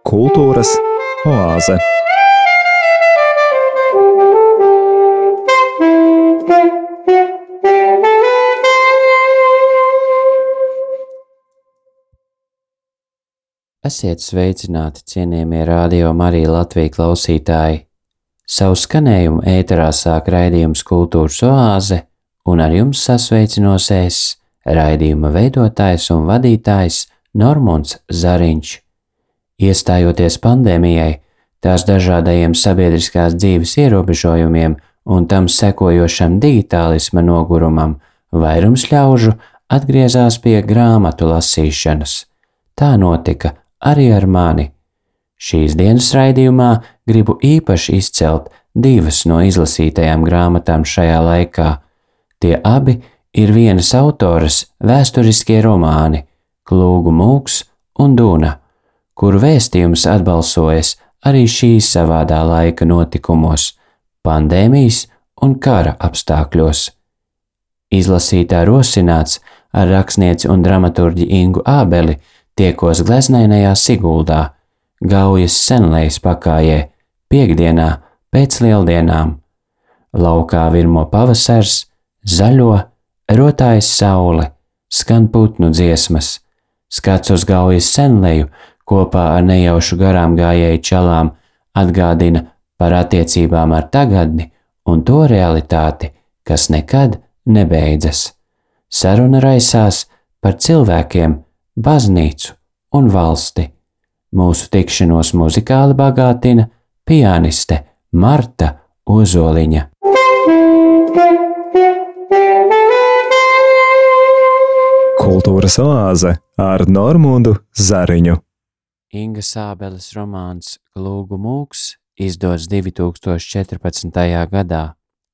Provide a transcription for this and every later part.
Kultūras oāze. Esiet sveicināti, cienījamie radio Marija Latvijas klausītāji! Savu skanējumu ēterā sāk raidījums Kultūras oāze, un ar jums sasveicinos es, raidījuma veidotājs un vadītājs Normons Zariņš. Iestājoties pandēmijai, tās dažādajiem sabiedriskās dzīves ierobežojumiem un tam sekojošam digitālisma nogurumam, vairums ļaužu atgriezās pie grāmatu lasīšanas. Tā notika arī ar mani. Šīs dienas raidījumā gribu īpaši izcelt divas no izlasītajām grāmatām šajā laikā. Tie abi ir vienas autoras vēsturiskie romāni - Klūgu mūks un Duna, kuru vēstījums atbalsojas arī šīs savādā laika notikumos - pandēmijas un kara apstākļos. Izlasītā rosināts ar rakstnieci un dramaturģi Ingu Ābeli tiekos gleznainajā Siguldā, Gaujas senlējas pakājē, piekdienā pēc lieldienām. Laukā virmo pavasars, zaļo, rotājas saule, skan putnu dziesmas, skats uz Gaujas senlēju kopā ar nejaušu garām gājēju čalām atgādina par attiecībām ar tagadni un to realitāti, kas nekad nebeidzas. Saruna raisās par cilvēkiem, baznīcu un valsti. Mūsu tikšanos muzikāli bagātina pianiste Marta Ozoliņa. Kultūras oāze ar Normūnu Zariņu. Inga Sābeles romāns Glūgu mūks, izdots 2014. gadā,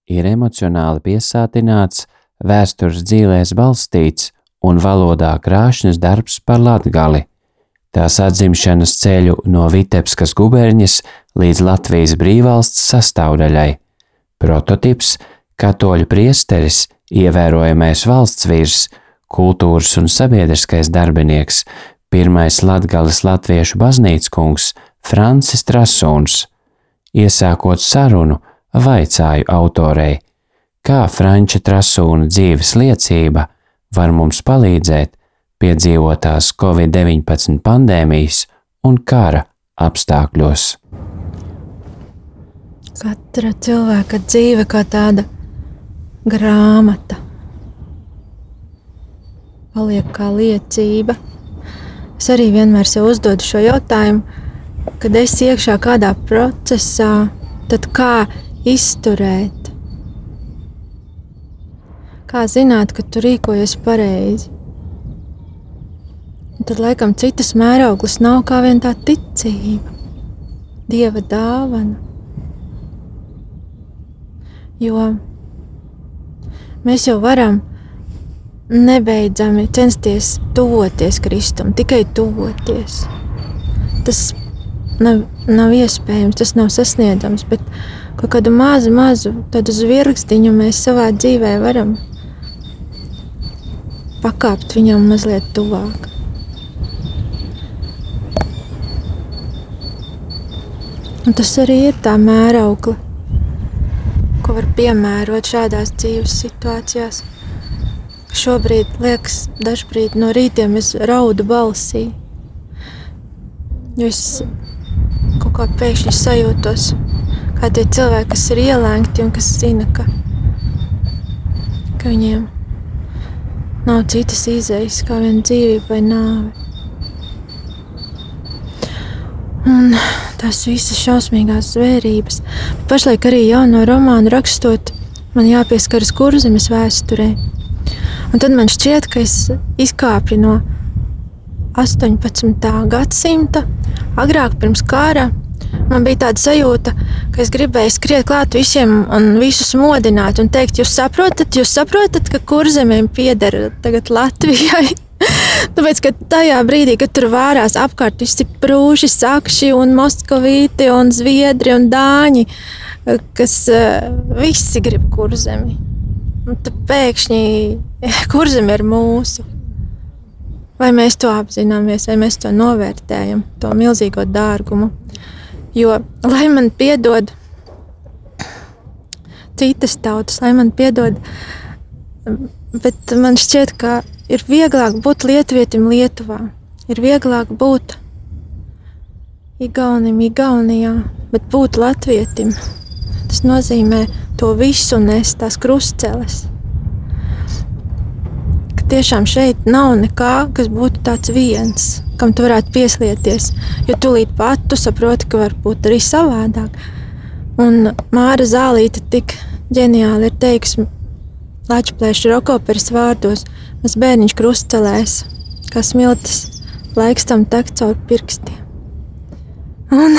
ir emocionāli piesātināts, vēstures dzīvēs balstīts un valodā krāšņs darbs par latgali. Tās atzimšanas ceļu no Vitebskas guberņas līdz Latvijas brīvvalsts sastāvdaļai. Prototips - katoļu priesteris, ievērojamais valsts vīrs, kultūras un sabiedriskais darbinieks, pirmais latgales latviešu baznīcas kungs Francis Trasuns. Iesākot sarunu, vaicāju autorei, kā Franča Trasūna dzīves liecība var mums palīdzēt piedzīvotās Covid-19 pandēmijas un kara apstākļos. Katra cilvēka dzīve kā tāda grāmata paliek kā liecība. Es arī vienmēr sev uzdodu šo jautājumu, kad es iekšā kādā procesā, tad kā izturēt? Kā zināt, ka tu rīkojies pareizi? Un tad, laikam, citas mērauklis nav kā vien tā ticība, dieva dāvana. Jo mēs jau varam nebeidzami censties tuvoties Kristum, tikai tuvoties. Tas nav, nav iespējams, tas nav sasniedzams, bet kaut kādu mazu, mazu tādu zvirgstiņu mēs savā dzīvē varam pakāpt viņam mazliet tuvāk. Un tas arī ir tā mēraukla, ko var piemērot šādās dzīves situācijās. Šobrīd liekas, dažkārt no rītiem es raudu balsī. Jo es kaut kā pēkšņi sajūtos, kā tie cilvēki, kas ir ielēgti un kas zina, ka, ka viņiem Nav citas izējas kā viena dzīvība vai nāve. Un tās visas šausmīgās zvērības. Pašlaik arī jauno romānu rakstot, man jāpieskaras kurzemes vēsturē. Un tad man šķiet, ka es izkāpu no 18. gadsimta, agrāk pirms kara Man bija tāda sajūta, ka es gribēju skriet klāt visiem un visus modināt un teikt, jūs saprotat, jūs saprotat ka kurzemēm pieder tagad Latvijai. Tāpēc, ka tajā brīdī, kad tur vārās apkārt visi prūši, sakši un moskovīti un zviedri un dāņi, kas uh, visi grib kurzemi. Un tad pēkšņi kurzem ir mūsu. Vai mēs to apzināmies, vai mēs to novērtējam, to milzīgo dārgumu. Jo, lai man piedod citas tautas, lai man piedod, bet man šķiet, ka ir vieglāk būt lietuvietim Lietuvā. Ir vieglāk būt Igaunim, Igaunijā, bet būt latvietim. Tas nozīmē to visu nest, tās krustceles. Ka tiešām šeit nav nekā, kas būtu tāds viens, kam tu varētu pieslieties. Jo tūlīt pat tu saproti, ka var būt arī savādāk. Un Māra Zālīte tik ģeniāli ir teikusi Latvijas rokoperas vārdos: Mēs bērniņš krustcelēs, kā smiltis, laiks tam tek caur pirkstiem. Un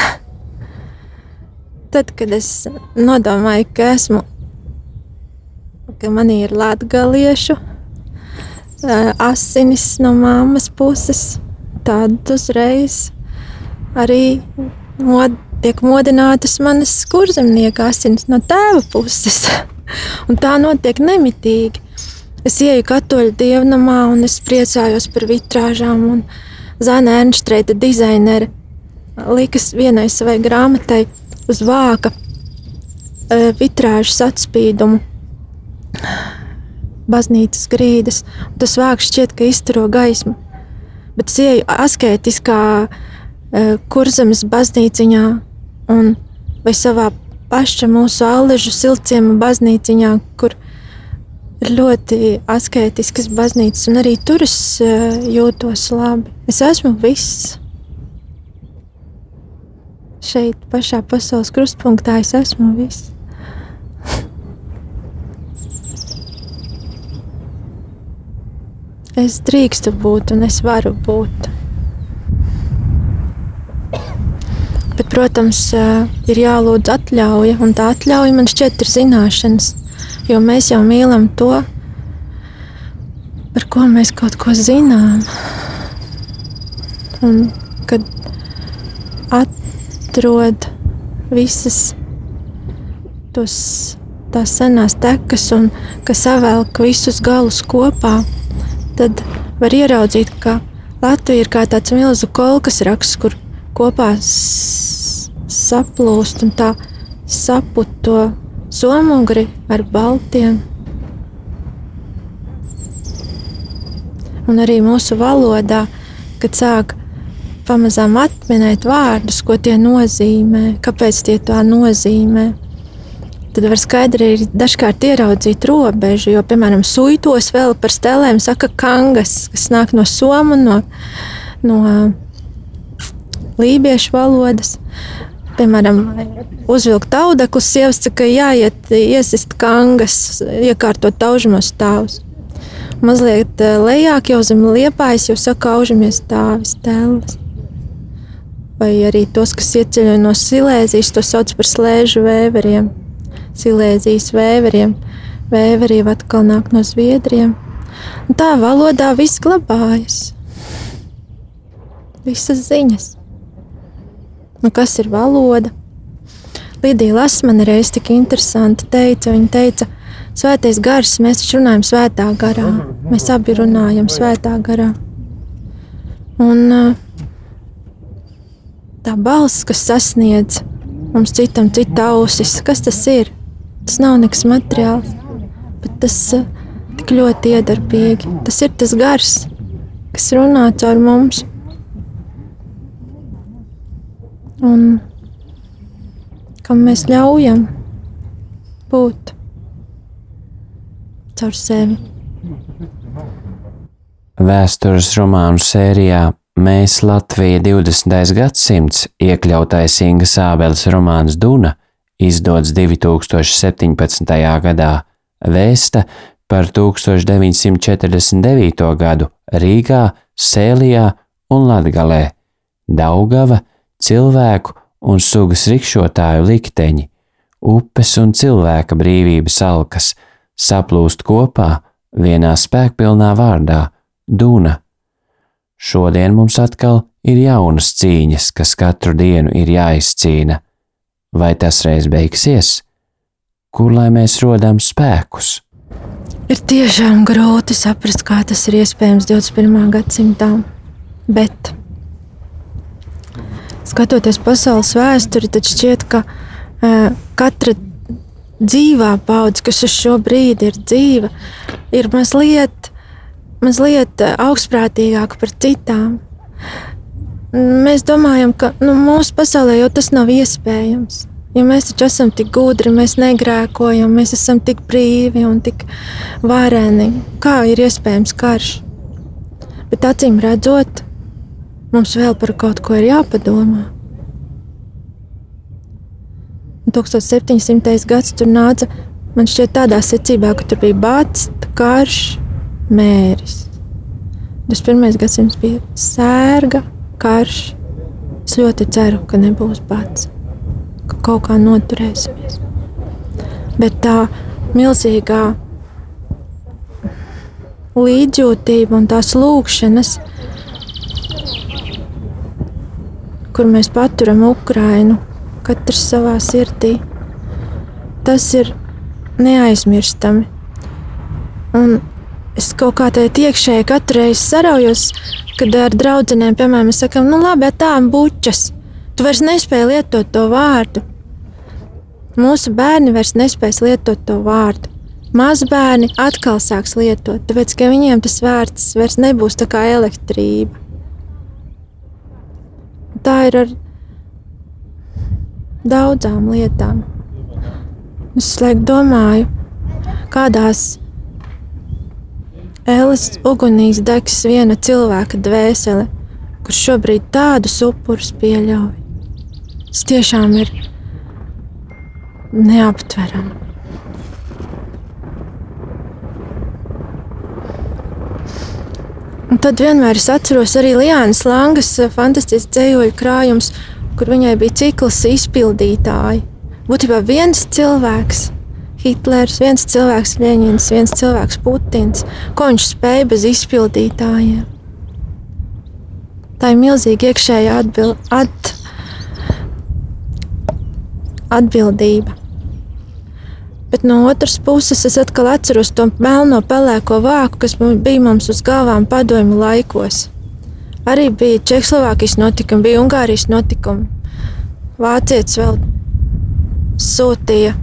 tad, kad es nodomāju, ka esmu, ka man ir latgaliešu asinis no mammas puses, tad uzreiz arī mod, tiek modinātas manas kurzemnieka asinis no tēva puses. Un tā notiek nemitīgi. Es ieju katoļu dievnamā un es priecājos par vitrāžām Zana Ernštreita dizainere likas vienai savai grāmatai uz vāka vitrāžas atspīdumu baznīcas grīdas, un tas vāks šķiet, ka izturo gaismu. Bet es ieju asketiskā kurzemes baznīciņā un vai savā paša mūsu aležu silciema baznīciņā, kur ir ļoti asketiskas baznīcas, un arī tur es jūtos labi. Es esmu viss šeit, pašā pasaules krustpunktā, es esmu viss. Es drīkstu būt, un es varu būt. Bet, protams, ir jālūdz atļauja, un tā atļauja man šķiet ir zināšanas, jo mēs jau mīlam to, par ko mēs kaut ko zinām. Un kad at, atrod visas tos, tās senās tekas un kas savelk visus galus kopā, tad var ieraudzīt, ka Latvija ir kā tāds milzu kolkas raksts, kur kopā saplūst un tā saput to somugri ar baltiem. Un arī mūsu valodā, kad sāk pamazām atminēt vārdus, ko tie nozīmē, kāpēc tie tā nozīmē. Tad var skaidri arī dažkārt ieraudzīt robežu, jo, piemēram, suitos vēl par stelēm saka kangas, kas nāk no somu, no, no lībiešu valodas. Piemēram, uzvilkt audeklu, sievas saka, jāiet iesist kangas, iekārtot taužamos stāvus. Mazliet lejāk jau zem liepājas, jau saka, aužamies stāvis, tēlis vai arī tos, kas ieceļo no Silēzijas, to sauc par slēžu vēveriem. Silēzijas vēveriem. Vēveri jau atkal nāk no Zviedriem. Un tā valodā viss glabājas. Visas ziņas. Nu, kas ir valoda? Lidija Lasmane reiz tik interesanti teica, viņa teica, Svētais gars, mēs taču runājam svētā garā. Mēs abi runājam svētā garā. Un uh, tā balss, kas sasniedz mums citam, cita ausis. Kas tas ir? Tas nav nekas materiāls, bet tas uh, tik ļoti iedarbīgi. Tas ir tas gars, kas runā caur mums. Un kam mēs ļaujam būt caur sevi. Vēstures romānu sērijā Mēs Latvija 20. gadsimts iekļautais Inga Sābeles romāns Duna izdots 2017. gadā, vēsta par 1949. gadu Rīgā, Sēlijā un Latgalē, Daugava, cilvēku un sugas rikšotāju likteņi, upes un cilvēka brīvības alkas saplūst kopā vienā spēkpilnā vārdā - Duna. Šodien mums atkal ir jaunas cīņas, kas katru dienu ir jāizcīna. Vai tas reiz beigsies? Kur lai mēs rodam spēkus? Ir tiešām grūti saprast, kā tas ir iespējams 21. gadsimtā. Bet, skatoties pasaules vēsturi, tad šķiet, ka uh, katra dzīvā paudze, kas uz šo brīdi ir dzīva, ir mazliet, mazliet augstprātīgāka par citām. Mēs domājam, ka nu, mūsu pasaulē jau tas nav iespējams. Jo mēs taču esam tik gudri, mēs negrēkojam, mēs esam tik brīvi un tik vareni. Kā ir iespējams karš? Bet acīm redzot, mums vēl par kaut ko ir jāpadomā. 1700. gads tur nāca, man šķiet, tādā secībā, ka tur bija bats, karš, mēris. 21. gadsimts bija sērga, karš. Es ļoti ceru, ka nebūs bats, ka kaut kā noturēsimies. Bet tā milzīgā līdzjūtība un tās lūkšanas, kur mēs paturam Ukrainu, katrs savā sirdī. Tas ir neaizmirstami. Un es kaut kā tādā iekšēji katru reizi saraujos, kad ar draugiem, piemēram, sakām, nu labi, tā bučas. Tu vairs nespēji lietot to vārdu. Mūsu bērni vairs nespēs lietot to vārdu. Mazbērni atkal sāks lietot, tāpēc ka viņiem tas vārds vairs nebūs tā kā elektrība. Tā ir ar daudzām lietām. Es domāju, kādās ēlas ugunīs degs viena cilvēka dvēsele, kurš šobrīd tādus upurus pieļauj. Tas tiešām ir neaptverami. Un tad vienmēr es atceros arī Liānas Langas fantastisks dzējoļu krājums, kur viņai bija cikls izpildītāji. Būtībā viens cilvēks, Hitlers, viens cilvēks, Leņķins, viens cilvēks, Putins, ko viņš spēja bez izpildītājiem. Tā ir milzīga iekšējā atbild, at, atbildība. Bet no otras puses, es atkal atceros to melno pelēko vāku, kas bija mums uz galvām padomju laikos. Arī bija Čehoslovākijas notikumi, bija Ungārijas notikumi. Vācietis vēl sūtīja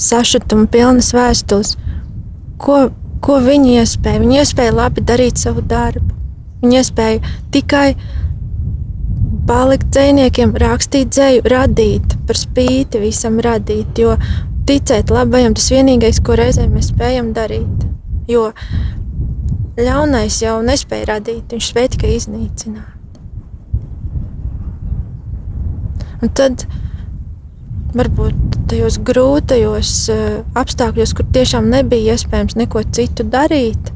sašutuma pilnas vēstules. Ko, ko viņi iespēja? Viņi iespēja labi darīt savu darbu. Viņi iespēja tikai palikt dzīsniekiem, rakstīt dzēju, radīt, par spīti visam radīt. Jo ticēt labajam tas vienīgais, ko reizēm mēs spējam darīt. Jo Ļaunais jau nespēja radīt, viņš spēja tikai iznīcināt. Un tad varbūt tajos grūtajos uh, apstākļos, kur tiešām nebija iespējams neko citu darīt,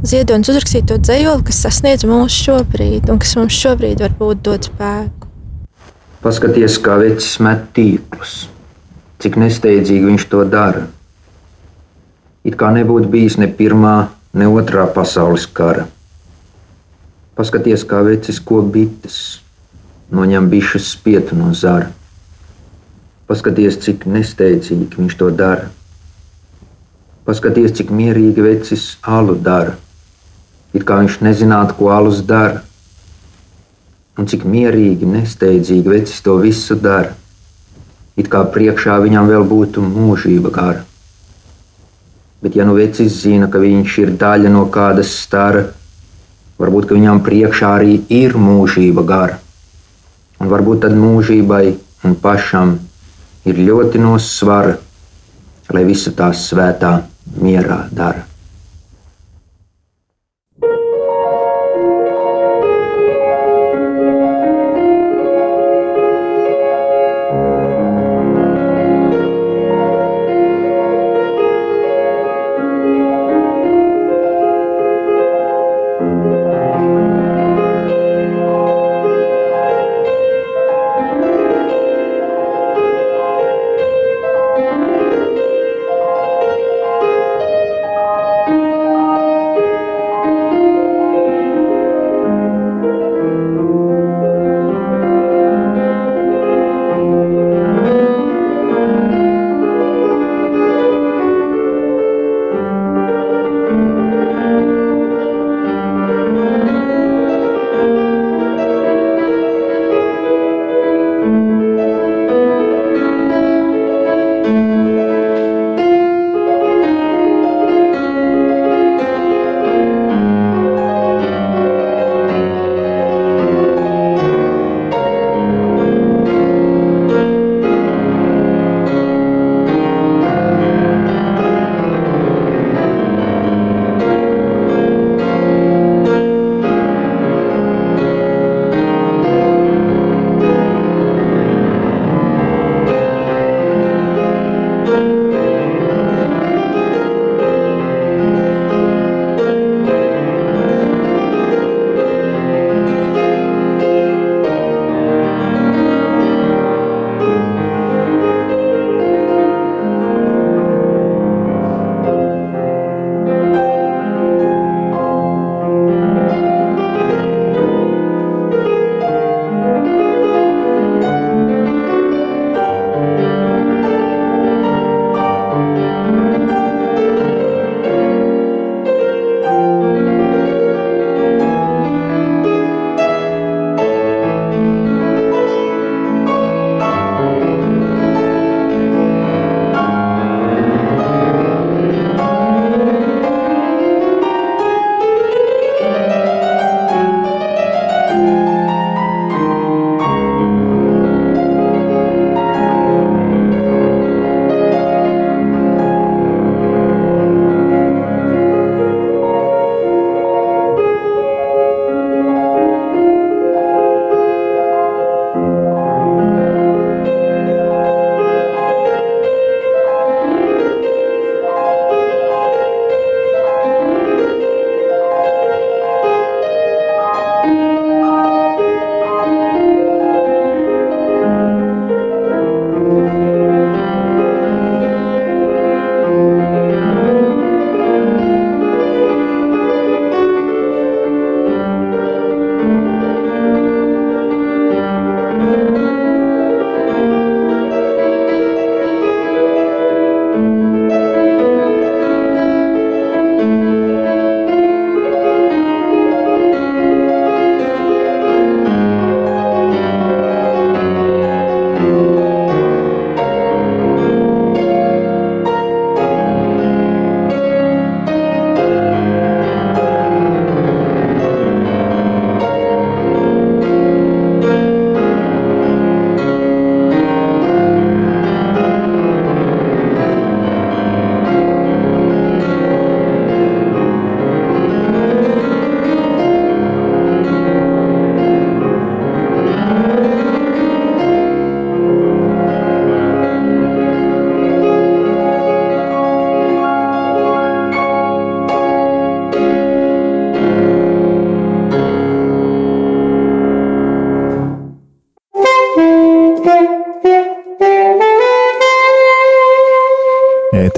Ziedonis uzrakstīja to dzējoli, kas sasniedz mūs šobrīd un kas mums šobrīd varbūt dod spēku. Paskaties, kā vecs met tīklus, cik nesteidzīgi viņš to dara. It kā nebūtu bijis ne pirmā, ne otrā pasaules kara. Paskaties, kā vecis ko bites, noņem bišas spietu no zara. Paskaties, cik nesteidzīgi viņš to dara. Paskaties, cik mierīgi vecis alu dara. It kā viņš nezinātu, ko alus dara. Un cik mierīgi, nesteidzīgi vecis to visu dara. It kā priekšā viņam vēl būtu mūžība gara. Bet, ja nu vecis zina, ka viņš ir daļa no kādas stara, varbūt viņam priekšā arī ir mūžība gara. Un varbūt tad mūžībai un pašam ir ļoti no svara, lai visu tās svētā mierā dara.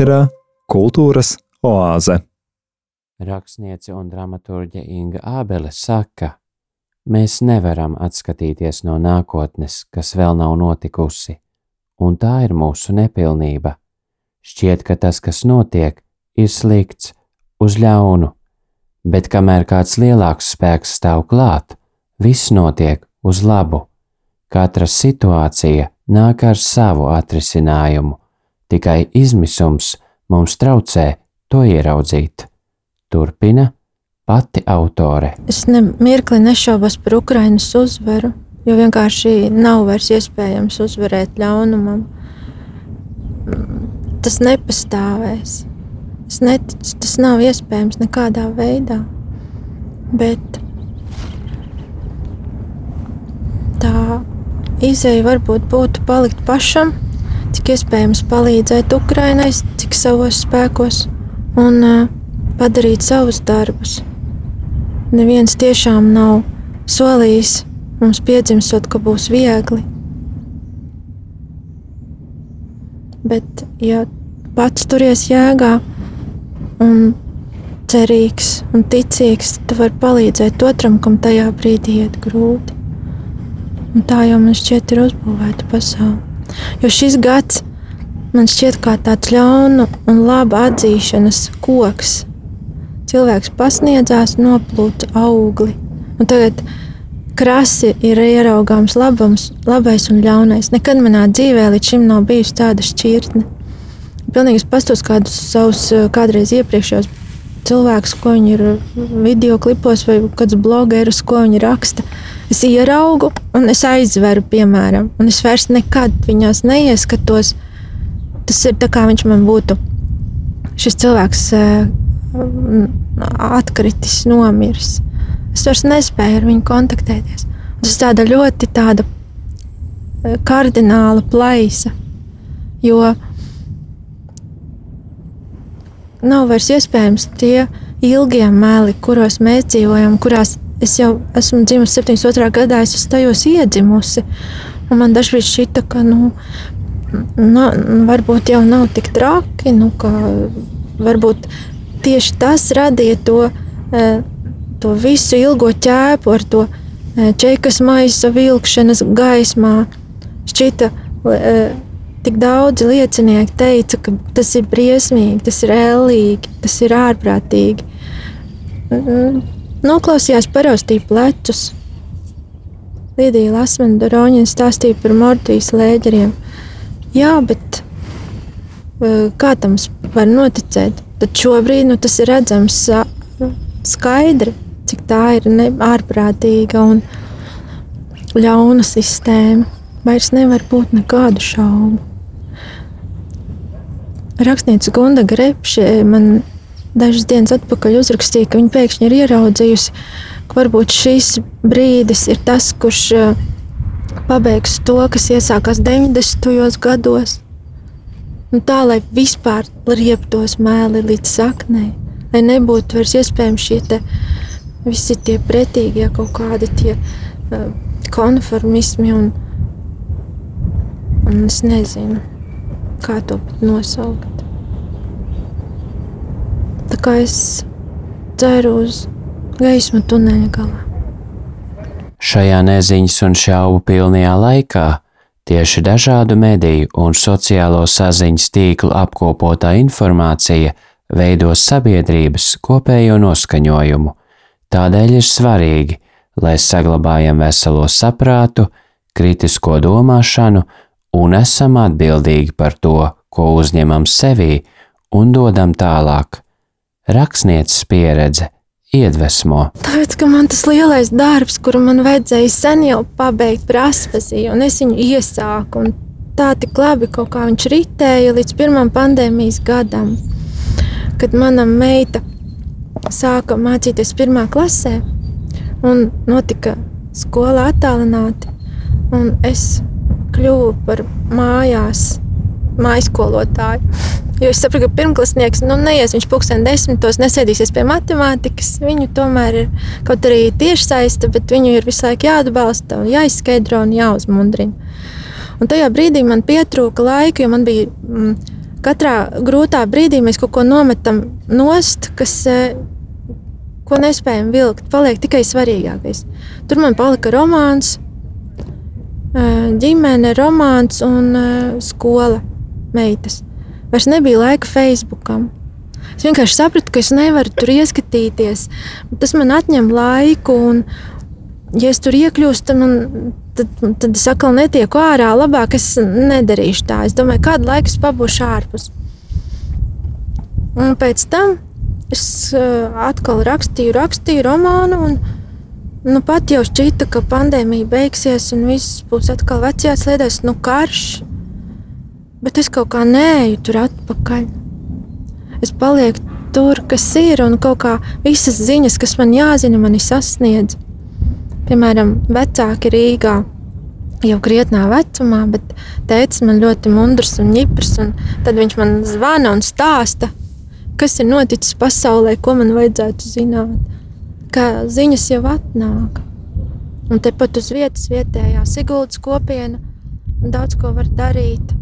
Ēterā Kultūras oāze. Rakstniece un dramaturģe Inga Ābele saka, mēs nevaram atskatīties no nākotnes, kas vēl nav notikusi, un tā ir mūsu nepilnība. Šķiet, ka tas, kas notiek, ir slikts, uz ļaunu, bet kamēr kāds lielāks spēks stāv klāt, viss notiek uz labu. Katra situācija nāk ar savu atrisinājumu, tikai izmisums mums traucē to ieraudzīt. Turpina pati autore. Es nemirkli nešaubos par Ukraiņas uzvaru, jo vienkārši nav vairs iespējams uzvarēt ļaunumam. Tas nepastāvēs. Es neticu, tas nav iespējams nekādā veidā. Bet tā izēja varbūt būtu palikt pašam, cik iespējams palīdzēt Ukraiņai, cik savos spēkos. Un, uh, padarīt savus darbus. Neviens tiešām nav solījis mums piedzimstot, ka būs viegli. Bet, ja pats turies jēgā un cerīgs un ticīgs, tad var palīdzēt otram, kam tajā brīdī iet grūti. Un tā jau man šķiet ir uzbūvēta pasaule. Jo šis gads man šķiet kā tāds ļaunu un labu atzīšanas koks cilvēks pasniedzās, noplūca augli. Un tagad krasi ir ieraugāms labums, labais un ļaunais. Nekad manā dzīvē līdz šim nav bijusi tāda šķirtne. Pilnīgi pastos kādus savus kādreiz iepriekšējos cilvēkus, ko viņi ir video klipos vai kāds blogerus, ko viņi raksta. Es ieraugu un es aizveru, piemēram, un es vairs nekad viņās neieskatos. Tas ir tā kā viņš man būtu šis cilvēks atkritis, nomiris. Es vairs nespēju ar viņu kontaktēties. Tas ir tāda ļoti tāda e, kardināla plaisa, jo nav vairs iespējams tie ilgie meli, kuros mēs dzīvojam, kurās es jau esmu dzimusi 72. gadā, es esmu tajos iedzimusi. Un man dažreiz šķita, ka nu, na, varbūt jau nav tik traki, nu, ka varbūt tieši tas radīja to, e, to visu ilgo ķēpu ar to e, čekas maisa vilkšanas gaismā. Šķita, e, tik daudzi liecinieki teica, ka tas ir briesmīgi, tas ir ēlīgi, tas ir ārprātīgi. Noklausījās paraustīja plecus. Lidija Lasmana Doroņina stāstīja par Mortvijas lēģeriem. Jā, bet kā tam var noticēt? Tad šobrīd nu, tas ir redzams skaidri, cik tā ir ne, ārprātīga un ļauna sistēma. Vairs nevar būt nekādu šaubu. Rakstniece Gunda Grepše man dažas dienas atpakaļ uzrakstīja, ka viņa pēkšņi ir ieraudzījusi, ka varbūt šis brīdis ir tas, kurš pabeigs to, kas iesākās 90. gados. Nu, tā, lai vispār rieptos mēli līdz saknei, lai nebūtu vairs iespējams šie te, visi tie pretīgie kaut kādi tie uh, konformismi un, un es nezinu, kā to pat nosaukt. Tā kā es ceru uz gaismu tuneļa galā. Šajā neziņas un šaubu pilnajā laikā Tieši dažādu mediju un sociālo saziņas tīklu apkopotā informācija veido sabiedrības kopējo noskaņojumu. Tādēļ ir svarīgi, lai saglabājam veselo saprātu, kritisko domāšanu un esam atbildīgi par to, ko uzņemam sevī un dodam tālāk. Rakstnieces pieredze iedvesmo. Tāpēc, ka man tas lielais darbs, kuru man vajadzēja sen jau pabeigt, praspazīja, un es viņu iesāku. Tā tik labi kaut kā viņš ritēja līdz pirmam pandēmijas gadam, kad mana meita sāka mācīties pirmā klasē, un notika skola attālināti, un es kļuvu par mājās mājskolotāju. Jo es saprotu, ka pirmklasnieks nu, neies viņš pūksteni desmitos, nesēdīsies pie matemātikas. Viņu tomēr ir kaut arī tiešsaiste, bet viņu ir visu laiku jāatbalsta, jāizskaidro un jāuzmundrina. Un tajā brīdī man pietrūka laika, jo man bija mm, katrā grūtā brīdī mēs kaut ko nometam nost, kas, eh, ko nespējam vilkt. Paliek tikai svarīgākais. Tur man palika romāns, eh, ģimene, romāns un eh, skola meitas. Vairs nebija laika Facebookam. Es vienkārši sapratu, ka es nevaru tur ieskatīties. Tas man atņem laiku, un, ja es tur iekļūstu, tad, man, tad, tad es atkal netieku ārā. Labāk es nedarīšu tā. Es domāju, kādu laiku es pabūšu ārpus. Un pēc tam es uh, atkal rakstīju, rakstīju romānu. Un, nu, pat jau šķita, ka pandēmija beigsies un viss būs atkal vecajās lietās, nu, karš. Bet es kaut kā neju tur atpakaļ. Es palieku tur, kas ir, un kaut kā visas ziņas, kas man jāzina, mani sasniedz. Piemēram, vecāki Rīgā jau krietnā vecumā, bet teicis man ļoti mundrs un ņiprs. Un tad viņš man zvana un stāsta, kas ir noticis pasaulē, ko man vajadzētu zināt. Kā ziņas jau atnāk. Un tepat uz vietas vietējā Siguldas kopiena daudz ko var darīt.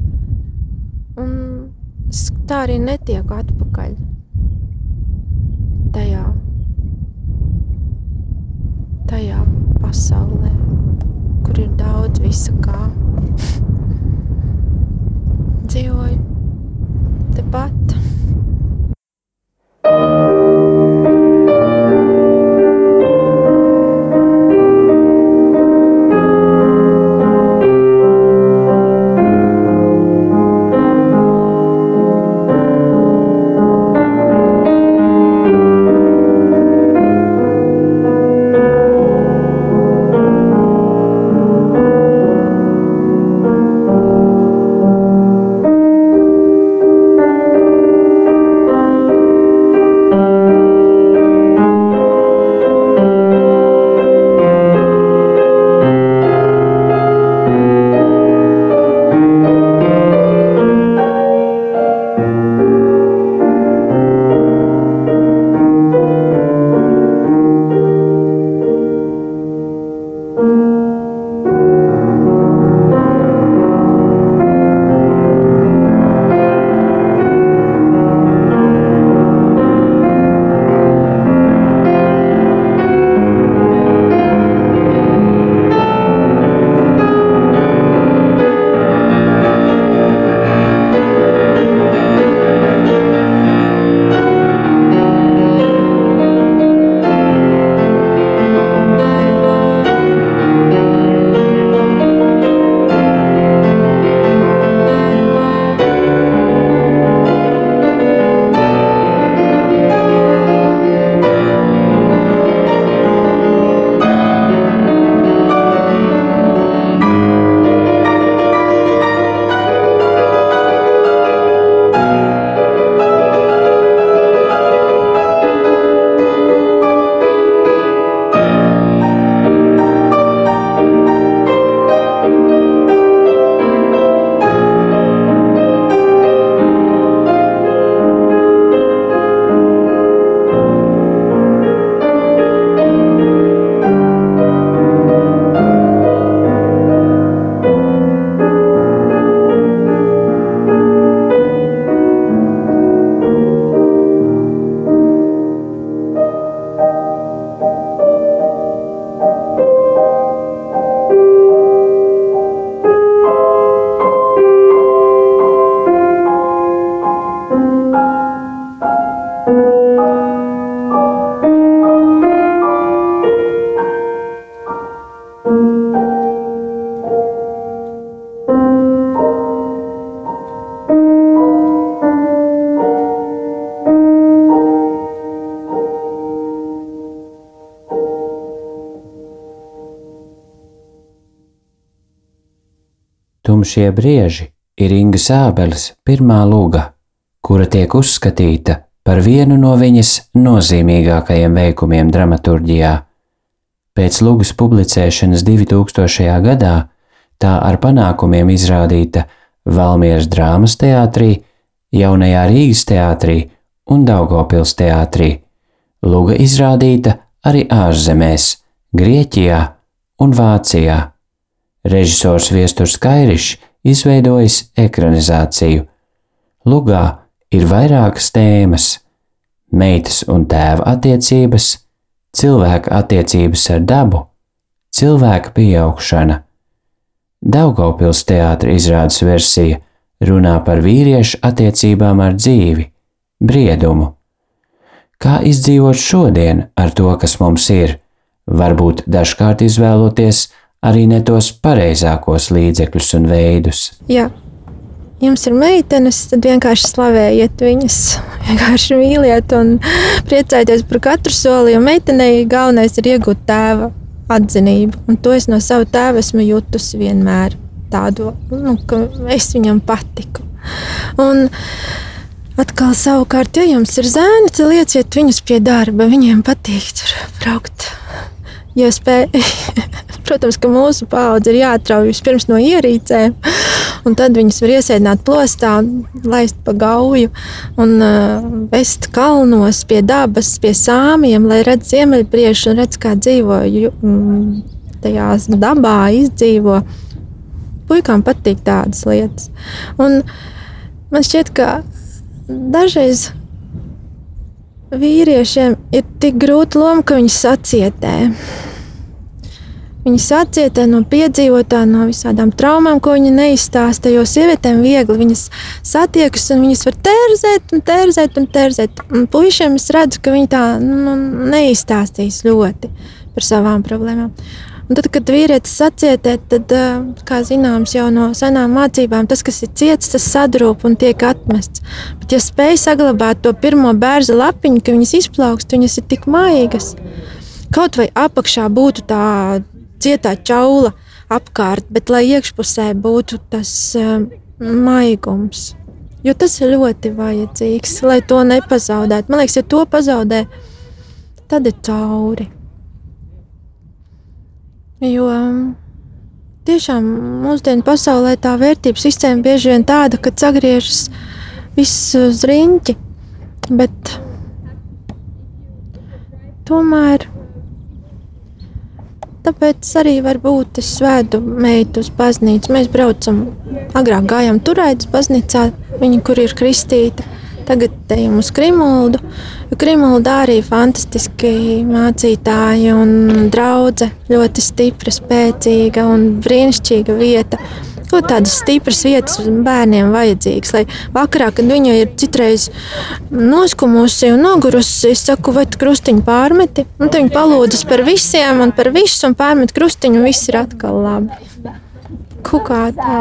Un tā arī netieku atpakaļ tajā, tajā pasaulē, kur ir daudz visa kā. Dzīvoju tepat. Tumšie brieži ir Inga Sābeles pirmā lūga, kura tiek uzskatīta par vienu no viņas nozīmīgākajiem veikumiem dramaturģijā. Pēc lūgas publicēšanas 2000. gadā tā ar panākumiem izrādīta Valmieras drāmas teātrī, Jaunajā Rīgas teātrī un Daugopils teātrī. Lūga izrādīta arī ārzemēs, Grieķijā un Vācijā. Režisors Viesturs Kairišs izveidojis ekranizāciju. lugā ir vairākas tēmas - meitas un tēva attiecības, cilvēka attiecības ar dabu, cilvēka pieaugšana. Daugaupils teātra izrādes versija runā par vīriešu attiecībām ar dzīvi, briedumu. Kā izdzīvot šodien ar to, kas mums ir, varbūt dažkārt izvēloties arī ne tos pareizākos līdzekļus un veidus. Jā. Jums ir meitenes, tad vienkārši slavējiet viņas, vienkārši mīliet un priecājieties par katru soli. Jo meitenei galvenais ir iegūt tēva atzinību, un to es no sava tēva esmu jutusi vienmēr. Tādu, nu, ka es viņam patiku. Un, Atkal, savukārt, ja jums ir zēni, tad lieciet viņus pie darba. Viņiem patīk tur braukt. Ja spēj, protams, ka mūsu paudze ir jāatrauj vispirms no ierīcēm, un tad viņas var iesēdināt plostā, laist pa gauju un uh, vest kalnos pie dabas, pie sāmiem, lai redz ziemeļpriešu un redz, kā dzīvo mm, tajā dabā, izdzīvo. Puikām patīk tādas lietas. Un man šķiet, ka dažreiz vīriešiem ir tik grūta loma, ka viņi sacietē. Viņi sacietē no piedzīvotā, no visādām traumām, ko viņi neizstāsta. Jo sievietēm viegli viņas satiekas, un viņas var tērzēt, un tērzēt, un tērzēt. Un puišiem es redzu, ka viņi tā nu, neizstāstīs ļoti par savām problēmām. Un tad, kad vīrietis sacietē, tad, kā zināms, jau no senām mācībām, tas, kas ir ciets, tas sadrūp un tiek atmests. Bet, ja spēj saglabāt to pirmo bērnu lapiņu, ka viņas izplaukst, viņas ir tik maigas. Kaut vai apakšā būtu tā cietā čaula apkārt, bet lai iekšpusē būtu tas uh, maigums. Jo tas ir ļoti vajadzīgs, lai to nepazaudētu. Man liekas, ja to pazaudē, tad ir cauri. Jo tiešām mūsdienu pasaulē tā vērtības sistēma bieži vien tāda, ka sagriežas viss uz riņķi. Bet tomēr tāpēc arī varbūt es vedu meitu uz baznīcu. Mēs braucam, agrāk gājām turēt uz baznīcā, viņa, kur ir kristīta. Tagad ejam uz Krimuldu. Krimulda arī fantastiski mācītāji un draugi. Ļoti stipra, spēcīga un brīnišķīga vieta. Ko tādas stipras vietas bērniem vajadzīgas, lai vakarā, kad viņa ir citreiz noskumusi un nogurusi, es saku, vai tu krustiņu pārmeti? Un tad viņa palūdzas par visiem un par visu un pārmet krustiņu, un viss ir atkal labi. Kukā tā.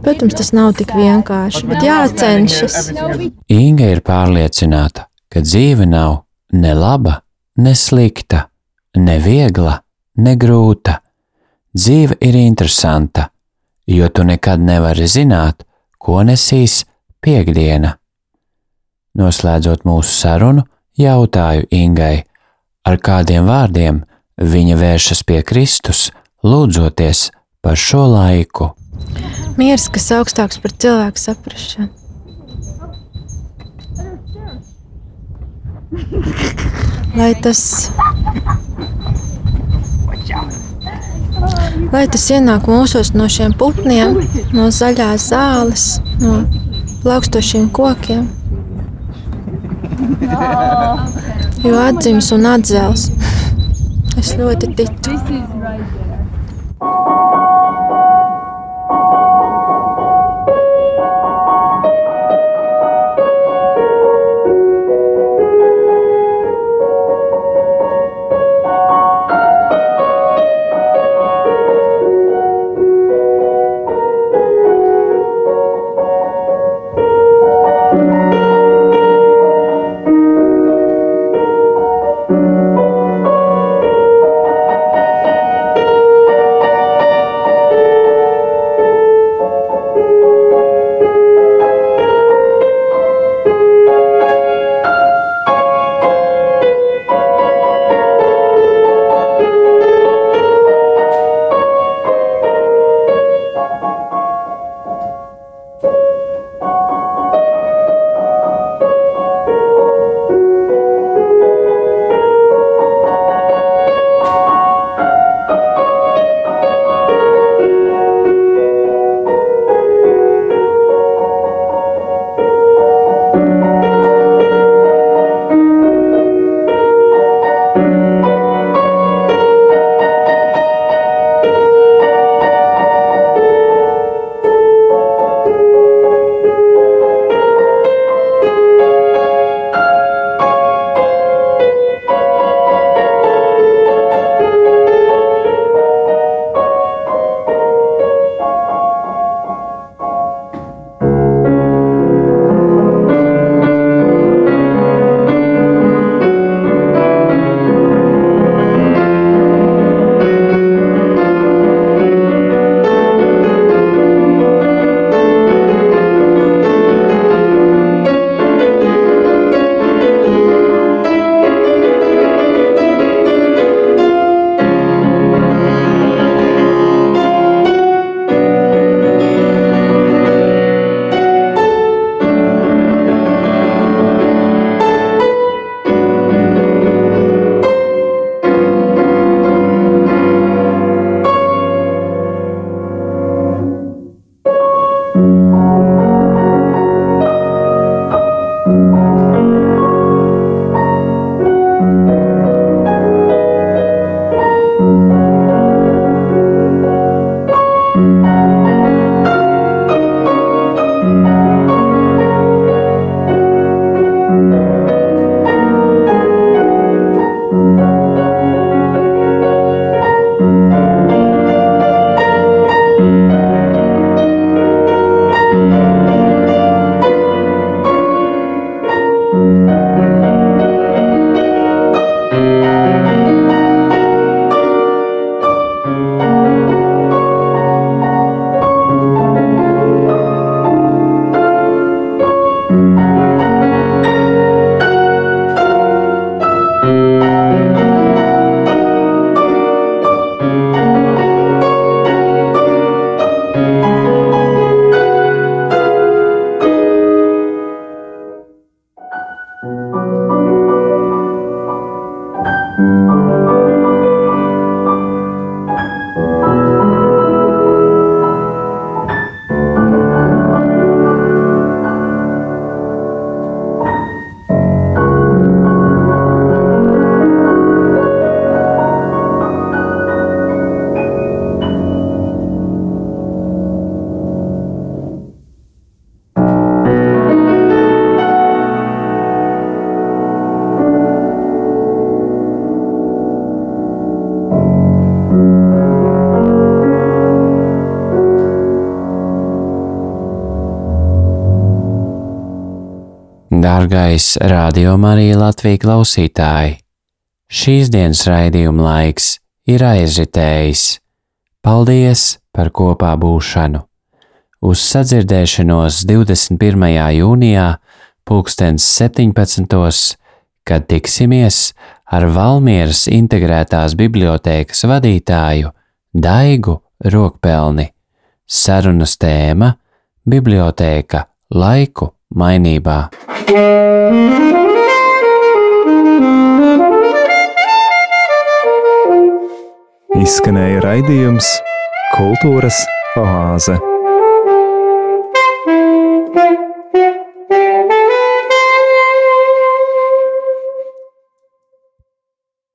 Protams, tas nav tik vienkārši, bet jācenšas. Inga ir pārliecināta, ka dzīve nav ne laba, ne slikta, ne viegla, ne grūta. Dzīve ir interesanta, jo tu nekad nevari zināt, ko nesīs piekdiena. Noslēdzot mūsu sarunu, jautāju Ingai, ar kādiem vārdiem viņa vēršas pie Kristus, lūdzoties par šo laiku. Mieres, kas augstāks par cilvēku saprāšanu. Lai tas, lai tas ienāk mūsos no šiem putniem, no zaļās zāles, no plaukstošiem kokiem. Jo atzīmes un atzels. Es ļoti ticu. Dārgais Radio Marija Latvija klausītāji! Šīs dienas raidījuma laiks ir aizritējis. Paldies par kopā būšanu! Uz sadzirdēšanos 21. jūnijā, pulkstens 17. kad tiksimies ar Valmieras integrētās bibliotēkas vadītāju Daigu Rokpelni. Sarunas tēma - Bibliotēka laiku mainībā. Izskanēja raidījums Kultūras oāze.